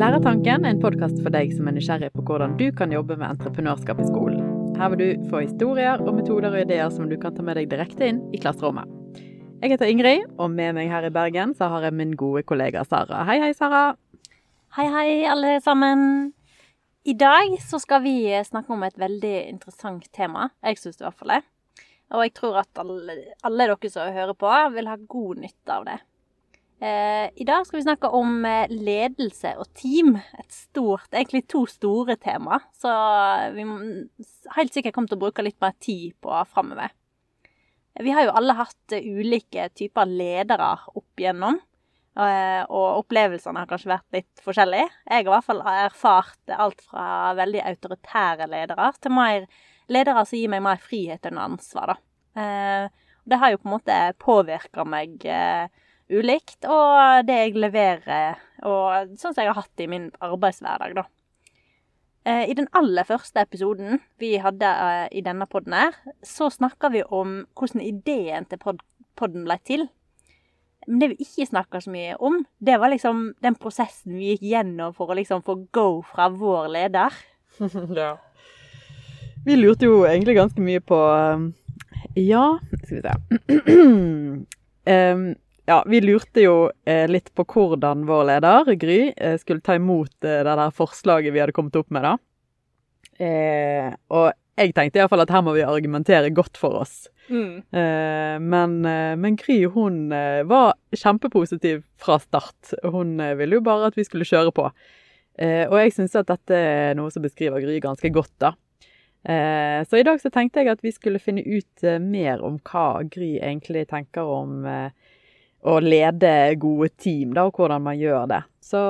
Læretanken er en podkast for deg som er nysgjerrig på hvordan du kan jobbe med entreprenørskap i skolen. Her vil du få historier og metoder og ideer som du kan ta med deg direkte inn i klasserommet. Jeg heter Ingrid, og med meg her i Bergen så har jeg min gode kollega Sara. Hei, hei, Sara. Hei, hei, alle sammen. I dag så skal vi snakke om et veldig interessant tema. Jeg syns i hvert fall det. Og jeg tror at alle, alle dere som hører på, vil ha god nytte av det. Eh, I dag skal vi snakke om eh, ledelse og team. Et stort, egentlig to store tema. Så vi må helt sikkert kommer til å bruke litt mer tid på framover. Vi har jo alle hatt eh, ulike typer ledere opp igjennom. Eh, og opplevelsene har kanskje vært litt forskjellige. Jeg har i hvert fall erfart alt fra veldig autoritære ledere til mer ledere som gir meg mer frihet enn ansvar. Da. Eh, det har jo på en måte påvirka meg eh, ulikt, og det jeg leverer, og sånn som jeg har hatt det i min arbeidshverdag, da. Eh, I den aller første episoden vi hadde i denne podden her, så snakka vi om hvordan ideen til pod podden ble til. Men det vi ikke snakka så mye om, det var liksom den prosessen vi gikk gjennom for å liksom få go fra vår leder. ja. Vi lurte jo egentlig ganske mye på ja, skal vi se. um, ja, vi lurte jo eh, litt på hvordan vår leder, Gry, eh, skulle ta imot eh, det der forslaget vi hadde kommet opp med, da. Eh, og jeg tenkte iallfall at her må vi argumentere godt for oss. Mm. Eh, men, eh, men, Gry hun var kjempepositiv fra start. Hun ville jo bare at vi skulle kjøre på. og jeg syns at dette er noe som beskriver Gry ganske godt, da. Eh, så i dag så tenkte jeg at vi skulle finne ut mer om hva Gry egentlig tenker om å lede gode team, da, og hvordan man gjør det. Så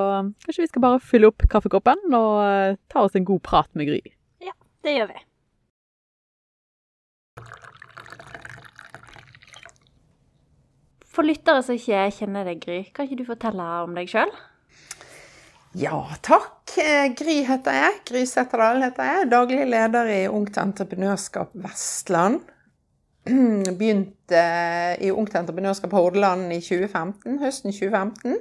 kanskje vi skal bare fylle opp kaffekoppen og ta oss en god prat med Gry. Ja, det gjør vi. For lyttere som ikke kjenner deg, Gry, kan ikke du fortelle om deg sjøl? Ja, takk. Eh, Gry heter jeg. Gry Setterdal heter jeg. Daglig leder i Ungt Entreprenørskap Vestland. Begynte i Ungt Entreprenørskap Hordaland i 2015, høsten 2015.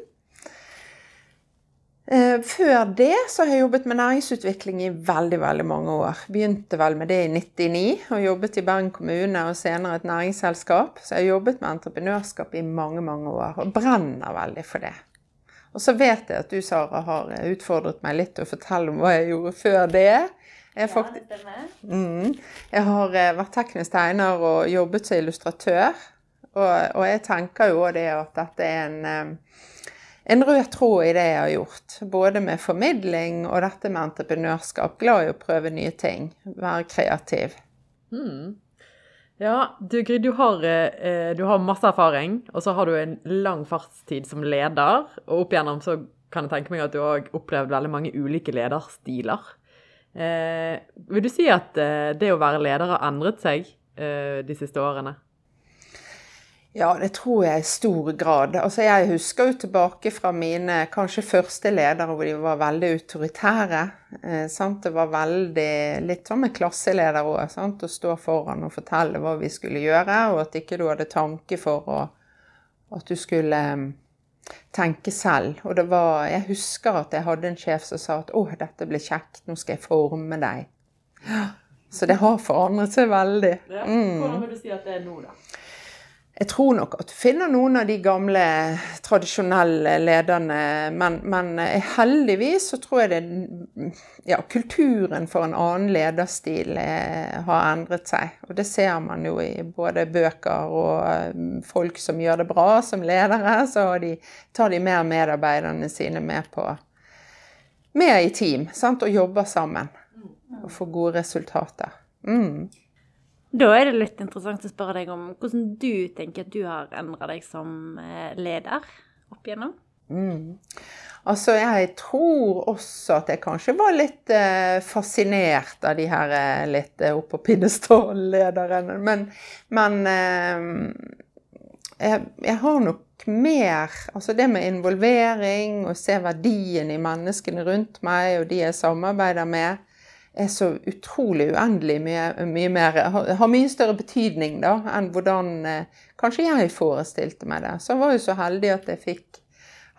Eh, før det så har jeg jobbet med næringsutvikling i veldig veldig mange år. Begynte vel med det i 99 og jobbet i Bergen kommune og senere et næringsselskap. Så jeg har jobbet med entreprenørskap i mange, mange år og brenner veldig for det. Og så vet jeg at du, Sara, har utfordret meg litt til å fortelle om hva jeg gjorde før det. Jeg, faktisk, ja, det mm, jeg har eh, vært teknisk tegner og jobbet som illustratør. Og, og, jeg tenker jo det at dette er en, eh, en rød tråd i det jeg har gjort. Både med formidling og dette med entreprenørskap. Glad i å prøve nye ting. Være kreativ. Mm. Ja, du Gry, du har, eh, du har, masse erfaring, og så har du en lang fartstid som leder. Og opp igjennom så kan jeg tenke meg at du har opplevd veldig mange ulike lederstiler. Eh, vil du si at eh, det å være leder har endret seg eh, de siste årene? Ja, det tror jeg i stor grad. Altså, jeg husker jo tilbake fra mine kanskje første ledere hvor de var veldig autoritære. Eh, det var veldig litt sånn med klasseleder òg. Å stå foran og fortelle hva vi skulle gjøre, og at ikke du hadde tanke for å, at du skulle tenke selv. Og det var Jeg husker at jeg hadde en sjef som sa at 'Å, dette blir kjekt, nå skal jeg forme deg'. Så det har forandret seg veldig. Ja. Hvordan vil du si at det er nå, da? Jeg tror nok at du finner noen av de gamle, tradisjonelle lederne, men, men eh, heldigvis så tror jeg det Ja, kulturen for en annen lederstil er, eh, har endret seg. Og det ser man jo i både bøker og eh, folk som gjør det bra som ledere, så de, tar de mer medarbeiderne sine med på Med i team, sant, og jobber sammen. Og får gode resultater. Mm. Da er det litt interessant å spørre deg om hvordan du tenker at du har endra deg som eh, leder opp igjennom? Mm. Altså, jeg tror også at jeg kanskje var litt eh, fascinert av de her eh, litt eh, oppå pinnestål-lederne. Men, men eh, jeg, jeg, har nok mer Altså det med involvering og se verdien i menneskene rundt meg og de jeg samarbeider med er så utrolig uendelig mye, mye mer Har mye større betydning da, enn hvordan eh, kanskje jeg forestilte meg det. Så jeg var jo så heldig at jeg fikk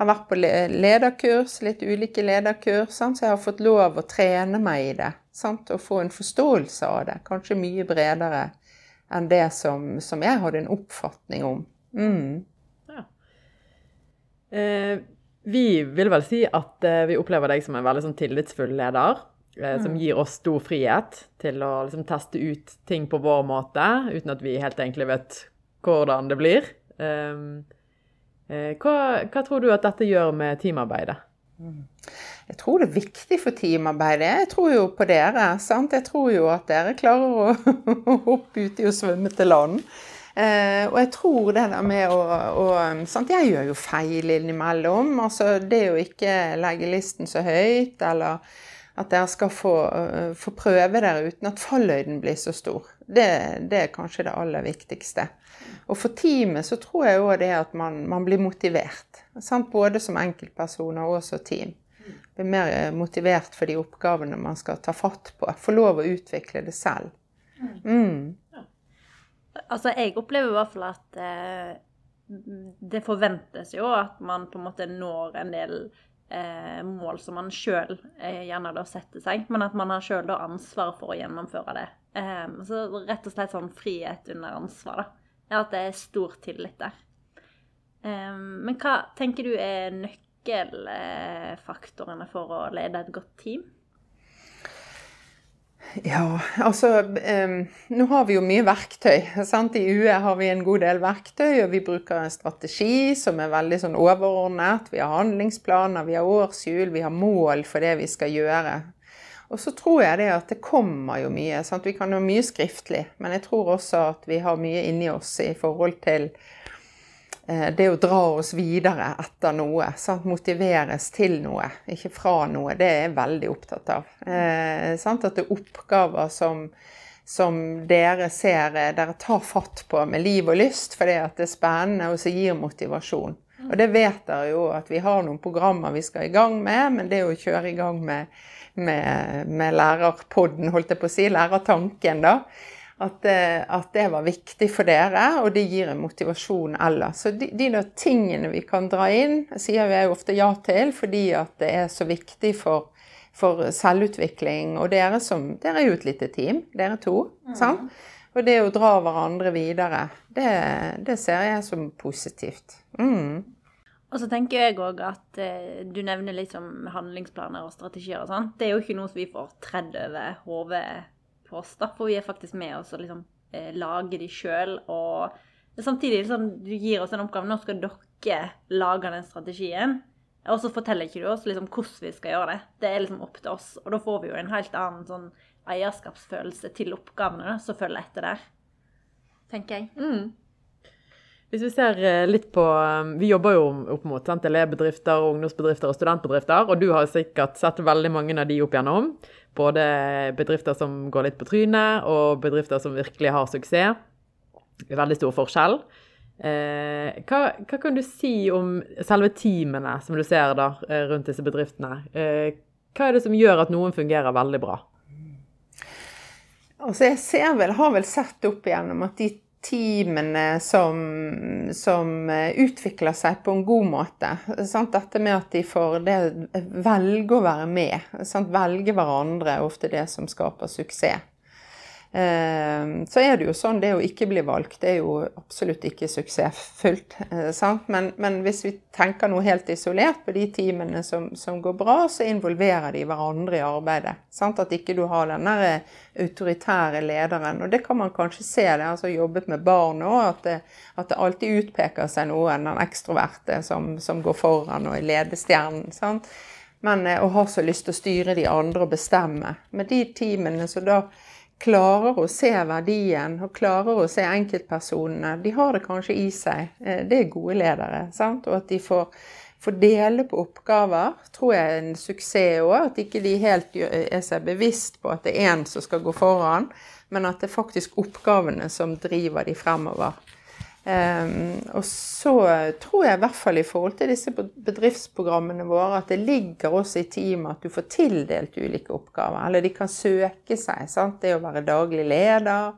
har vært på lederkurs, litt ulike lederkurs, sant? så jeg har fått lov å trene meg i det. Sant? Og få en forståelse av det. Kanskje mye bredere enn det som, som jeg hadde en oppfatning om. Mm. Ja. Eh, vi vil vel si at eh, vi opplever deg som en veldig sånn tillitsfull leder. Eh, som mm. gir oss stor frihet til å liksom, teste ut ting på vår måte, uten at vi helt egentlig vet hvordan det blir. Um, hva, hva, tror du at dette gjør med teamarbeidet? Jeg tror det er viktig for teamarbeidet. Jeg tror jo på dere. sant? Jeg tror jo at dere klarer å, hoppe uti og svømme til land. Eh, og jeg tror det der med å, å sant? Jeg gjør jo feil innimellom. altså Det å ikke legge listen så høyt, eller at dere skal få, uh, få prøve dere uten at falløyden blir så stor. Det, det er kanskje det aller viktigste. Og for teamet så tror jeg òg det at man, man blir motivert. Sant? Både som enkeltpersoner og som team. Blir mer eh, motivert for de oppgavene man skal ta fatt på. Få lov å utvikle det selv. Mm. Altså, jeg opplever i hvert fall at eh, det forventes jo at man på en måte når en del eh, mål som man sjøl eh, gjerne da setter seg, men at man har sjøl ansvar for å gjennomføre det. Eh, så rett og slett sånn frihet under ansvar, da at det er stor tillit der. Um, men hva tenker du er nøkkelfaktorene for å lede et godt team? Ja, altså um, Nå har vi jo mye verktøy. Sant? I UE har vi en god del verktøy, og vi bruker en strategi som er veldig sånn overordnet. Vi har handlingsplaner, vi har årshjul, vi har mål for det vi skal gjøre. Og så tror jeg det at det kommer jo mye. Sant? Vi kan ha mye skriftlig, men jeg tror også at vi har mye inni oss i forhold til det å dra oss videre etter noe. Sant? Motiveres til noe, ikke fra noe. Det er jeg veldig opptatt av. Eh, at det er oppgaver som, som dere ser eh, dere tar fatt på med liv og lyst fordi det er spennende og så gir motivasjon. Og det vet dere jo at vi har noen programmer vi skal i gang med, men det å kjøre i gang med med, med lærerpodden, holdt jeg på å si, lærertanken, da. At, at, det var viktig for dere, og det gir en motivasjon ellers. Så de, de tingene vi kan dra inn, sier jeg ofte ja til, fordi at det er så viktig for, for selvutvikling. Og dere, som, dere er jo et lite team, dere to. Mm. sant? Og det å dra hverandre videre, det, det ser jeg som positivt. Mm. Og så tenker jeg òg at eh, du nevner litt om handlingsplaner og strategier og sånn. Det er jo ikke noe som vi får tredd over hodet på oss, da. For vi er faktisk med oss og liksom eh, lager de sjøl. Og samtidig sånn, du gir oss en oppgave. Nå skal dere lage den strategien. Og så forteller ikke du oss liksom hvordan vi skal gjøre det. Det er liksom opp til oss. Og da får vi jo en helt annen sånn eierskapsfølelse til oppgavene da, som følger etter der. Tenker jeg. Mm. Hvis vi ser eh, litt på eh, Vi jobber jo opp mot sant, elevbedrifter, ungdomsbedrifter og studentbedrifter. Og du har sikkert sett veldig mange av de opp igjennom. Både bedrifter som går litt på trynet, og bedrifter som virkelig har suksess. Veldig stor forskjell. Eh, hva, hva, kan du si om selve teamene som du ser da, eh, rundt disse bedriftene? Eh, hva er det som gjør at noen fungerer veldig bra? Altså jeg vel, har vel sett opp igjennom at de teamene som, som, eh, utvikler seg på en god måte. Sant? Dette med at de får det, velge å være med. Sant? Velge hverandre er ofte det som skaper suksess. Ehm, så er det jo sånn, det å ikke bli valgt det er jo absolutt ikke suksessfullt. Eh, men, men, hvis vi tenker noe helt isolert på de teamene som, som går bra, så involverer de hverandre i arbeidet. Sant? At ikke du har den der eh, autoritære lederen. Og det kan man kanskje se, det har altså jobbet med barn òg, at, at, det alltid utpeker seg noen, den ekstroverte som, som går foran og er ledestjernen. sant? Men eh, å ha så lyst til å styre de andre og bestemme. Med de teamene så da klarer å se verdien og klarer å se enkeltpersonene. De har det kanskje i seg. Eh, det er gode ledere. Sant? Og at de får, får, dele på oppgaver, tror jeg er en suksess òg. At ikke de helt er seg bevisst på at det er én som skal gå foran, men at det er faktisk oppgavene som driver de fremover. Um, og så tror jeg i hvert fall i forhold til disse bedriftsprogrammene våre at det ligger også i teamet at du får tildelt ulike oppgaver. Eller de kan søke seg. Sant? Det å være daglig leder,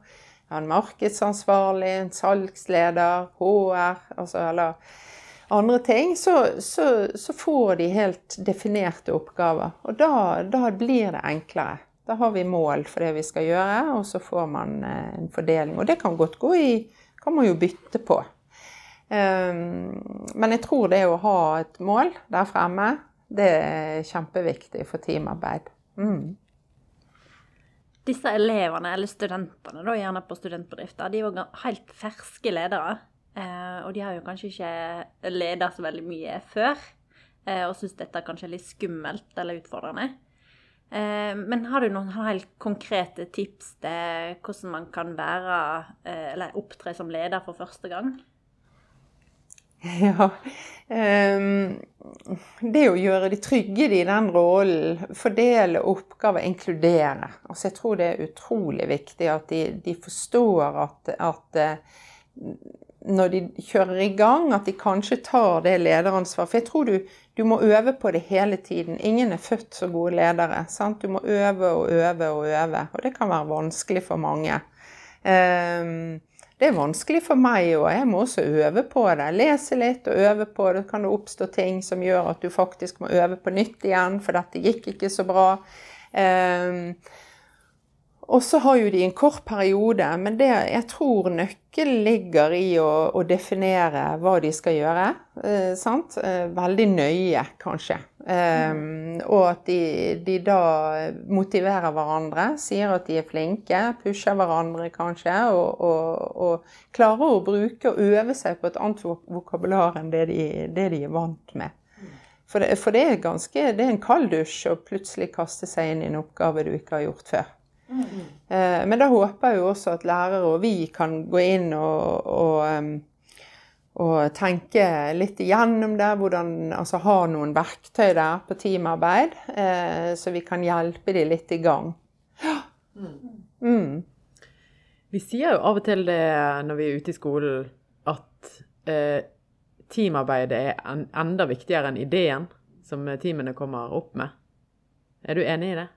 en markedsansvarlig, en salgsleder, HR altså, eller andre ting, så, så, så får de helt definerte oppgaver. Og da, da, blir det enklere. Da har vi mål for det vi skal gjøre, og så får man eh, en fordeling. Og det kan godt gå i kan man jo bytte på. Um, men jeg tror det å ha et mål der fremme, det er kjempeviktig for teamarbeid. Mm. Disse elevene, eller studentene, da, gjerne på studentbedrifter, de er jo helt ferske ledere. Eh, og de har jo kanskje ikke ledet så veldig mye før, eh, og syns dette kanskje er litt skummelt eller utfordrende. Eh, men har du noen helt konkrete tips til hvordan man kan være, eh, eller opptre som leder for første gang? Ja. Um, det å gjøre de trygge i den rollen, fordele oppgaver, inkludere. Altså jeg tror det er utrolig viktig at de, de forstår at, at eh, når de kjører i gang, at de kanskje tar det lederansvaret. For jeg tror du, du, må øve på det hele tiden. Ingen er født så gode ledere. Sant? Du må øve og øve og øve. Og det kan være vanskelig for mange. Um, det er vanskelig for meg òg. Jeg må også øve på det. Lese litt og øve på det. Kan det oppstå ting som gjør at du faktisk må øve på nytt igjen, for dette gikk ikke så bra. Og så har jo de en kort periode, men det, jeg tror nøkkelen ligger i å, å, definere hva de skal gjøre. Eh, sant? Eh, veldig nøye, kanskje. Eh, og at de, de, da motiverer hverandre, sier at de er flinke, pusher hverandre kanskje, og, og, og, klarer å bruke og øve seg på et annet vokabular enn det de, det de er vant med. For, det, for det, er ganske, det er en kald dusj å plutselig kaste seg inn i en oppgave du ikke har gjort før. Mm. Men da håper jeg jo også at lærere og vi kan gå inn og, og, og tenke litt igjennom det. Hvordan, altså ha noen verktøy der på teamarbeid, eh, så vi kan hjelpe de litt i gang. Mm. Vi sier jo av og til det når vi er ute i skolen, at eh, teamarbeidet er en, enda viktigere enn ideen som teamene kommer opp med. Er du enig i det?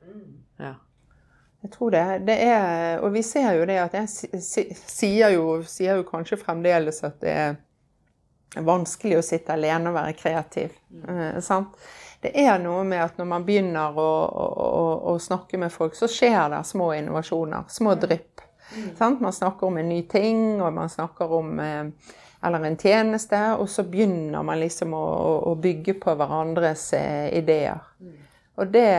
Jeg tror det. det er, og vi ser jo det at jeg sier jo, sier jo kanskje fremdeles at det er vanskelig å sitte alene og være kreativ. Mm. Det er noe med at når man begynner å, å, å, snakke med folk, så skjer det små innovasjoner. Små drypp. Mm. Man snakker om en ny ting, og man snakker om eh, eller en tjeneste, og så begynner man liksom å, å bygge på hverandres eh, ideer. Mm. Og det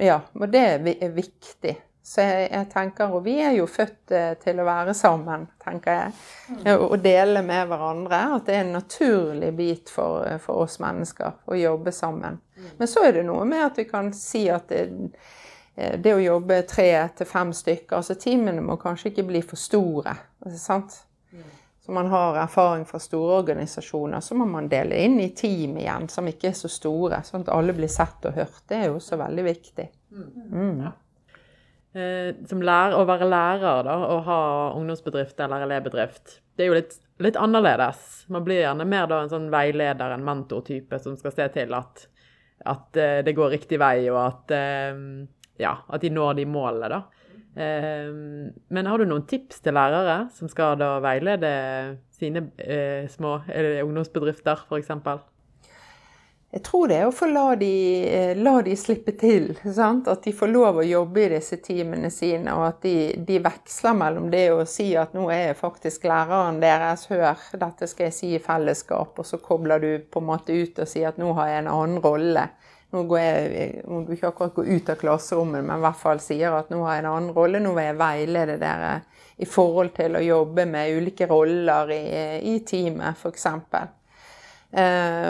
ja, og det er viktig. Så jeg, jeg, tenker, og vi er jo født eh, til å være sammen, tenker jeg. Mm. Og dele med hverandre. At det er en naturlig bit for, for oss mennesker å jobbe sammen. Mm. Men så er det noe med at vi kan si at det, eh, det å jobbe tre til fem stykker altså timene må kanskje ikke bli for store. sant? Så man har erfaring fra store organisasjoner, så må man dele inn i team igjen som ikke er så store, sånn at alle blir sett og hørt. Det er jo også veldig viktig. Mm. mm. Ja. Eh, som lærer, å være lærer da, og ha ungdomsbedrift eller elevbedrift, det er jo litt, litt, annerledes. Man blir gjerne mer da en sånn veileder, en mentortype, som skal se til at, at eh, det går riktig vei, og at, eh, ja, at de når de målene. da. Ehm, men har du noen tips til lærere som skal da veilede sine eh, små ungdomsbedrifter, f.eks.? Jeg tror det er å få la de, eh, la de slippe til. Sant? At de får lov å jobbe i disse timene sine, og at de, de, veksler mellom det å si at nå er jeg faktisk læreren deres, hør, dette skal jeg si i fellesskap, og så kobler du på en måte ut og sier at nå har jeg en annen rolle. Nå går jeg, må ikke akkurat gå ut av klasserommet, men i hvert fall sier at nå har jeg en annen rolle. Nå vil jeg veilede dere i forhold til å jobbe med ulike roller i, i teamet, f.eks. eksempel.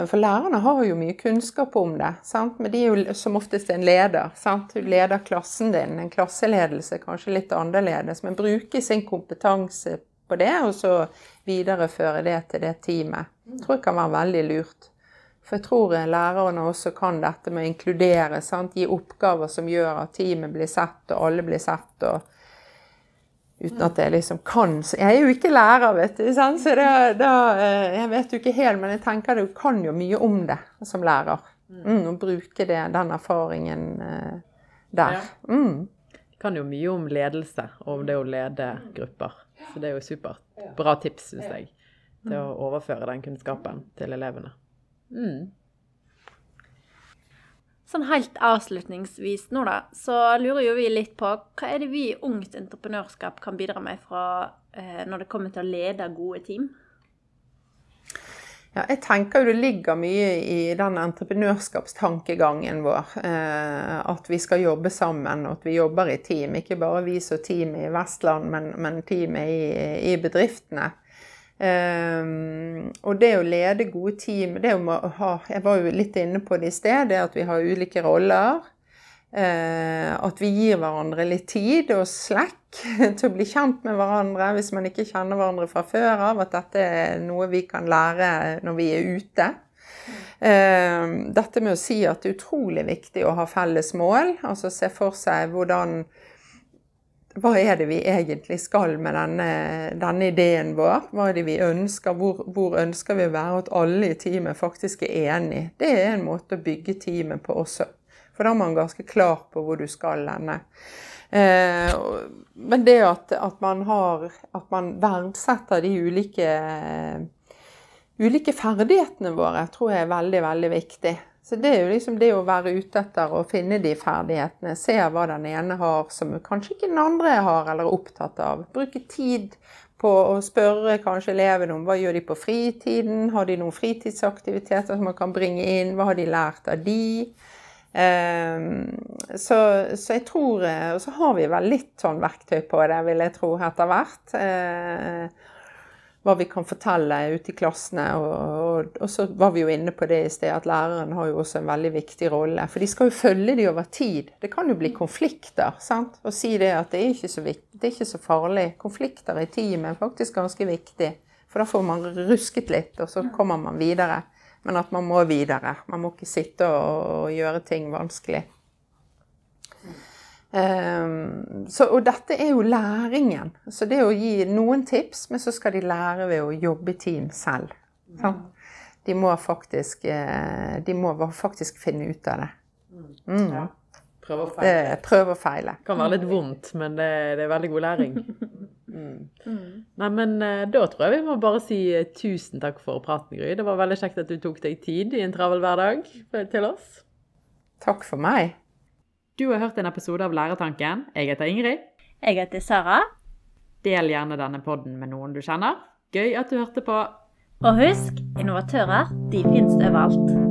for lærerne har jo mye kunnskap om det, sant? men de er jo som oftest en leder. Sant? Du leder klassen din. En klasseledelse kanskje litt annerledes, men bruke sin kompetanse på det, og så videreføre det til det teamet. Jeg tror det kan være veldig lurt. For jeg tror lærerne også kan dette med å inkludere. Sant? Gi oppgaver som gjør at teamet blir sett, og alle blir sett. og Uten at jeg liksom kan Jeg er jo ikke lærer, vet du. Sant? Så det, da, eh, jeg vet jo ikke helt, men jeg tenker du kan jo mye om det som lærer. Mm, og bruke det, den erfaringen eh, der. Mm. Kan jo mye om ledelse og det å lede grupper. Så det er jo supert. Bra tips, syns jeg. til å overføre den kunnskapen til elevene. Mm. Sånn helt avslutningsvis nå, da, så lurer jo vi litt på hva er det vi i Ungt Entreprenørskap kan bidra med fra, eh, når det kommer til å lede gode team? Ja, jeg tenker jo det ligger mye i den entreprenørskapstankegangen vår. Eh, at vi skal jobbe sammen, og at vi jobber i team. Ikke bare vi som team i Vestland, men, men teamet i, i bedriftene. Um, og det å lede gode team det å ha, Jeg var jo litt inne på det i sted, det at vi har ulike roller. Uh, at vi gir hverandre litt tid og slekk til å bli kjent med hverandre hvis man ikke kjenner hverandre fra før av. At dette er noe vi kan lære når vi er ute. Uh, dette med å si at det er utrolig viktig å ha felles mål. Altså se for seg hvordan hva er det vi egentlig skal med denne, denne ideen vår? Hva er det vi ønsker? Hvor, hvor, ønsker vi å være? At alle i teamet faktisk er enige. Det er en måte å bygge teamet på også. For da er man ganske klar på hvor du skal ende. Eh, men det at, at, man har At man verdsetter de ulike, ulike ferdighetene våre, tror jeg er veldig, veldig viktig. Så det er jo liksom det å være ute etter å finne de ferdighetene. Se hva den ene har som kanskje ikke den andre har eller er opptatt av. Bruke tid på å spørre kanskje elevene om hva gjør de på fritiden. Har de noen fritidsaktiviteter som man kan bringe inn? Hva har de lært av de? Um, så, så, jeg tror Og så har vi vel litt sånn verktøy på det, vil jeg tro, etter hvert. Hva vi kan fortelle ute i klassene. Og, og, og, så var vi jo inne på det i sted, at læreren har jo også en veldig viktig rolle. For de skal jo følge de over tid. Det kan jo bli konflikter. sant? Å si det at det er ikke så, viktig, det er ikke så farlig. Konflikter i teamet er faktisk ganske viktig. For da får man rusket litt, og så kommer man videre. Men at man må videre. Man må ikke sitte og, og gjøre ting vanskelig. Um, så, og dette er jo læringen. Så det å gi noen tips, men så skal de lære ved å jobbe i team selv. Mm. De, må faktisk, eh, de må faktisk finne ut av det. Mm. Ja. Prøve og feile. Prøv og feile. Det kan være litt vondt, men det, det er veldig god læring. Mm. Nei, men eh, da tror jeg vi må bare si eh, tusen takk for praten, Gry. Det var veldig kjekt at du tok deg tid i en travel hverdag til oss. Takk for meg. Du har hørt en episode av Lærertanken. Jeg heter Ingrid. Jeg heter Sara. Del gjerne denne podden med noen du kjenner. Gøy at du hørte på. Og husk, innovatører de finnes overalt.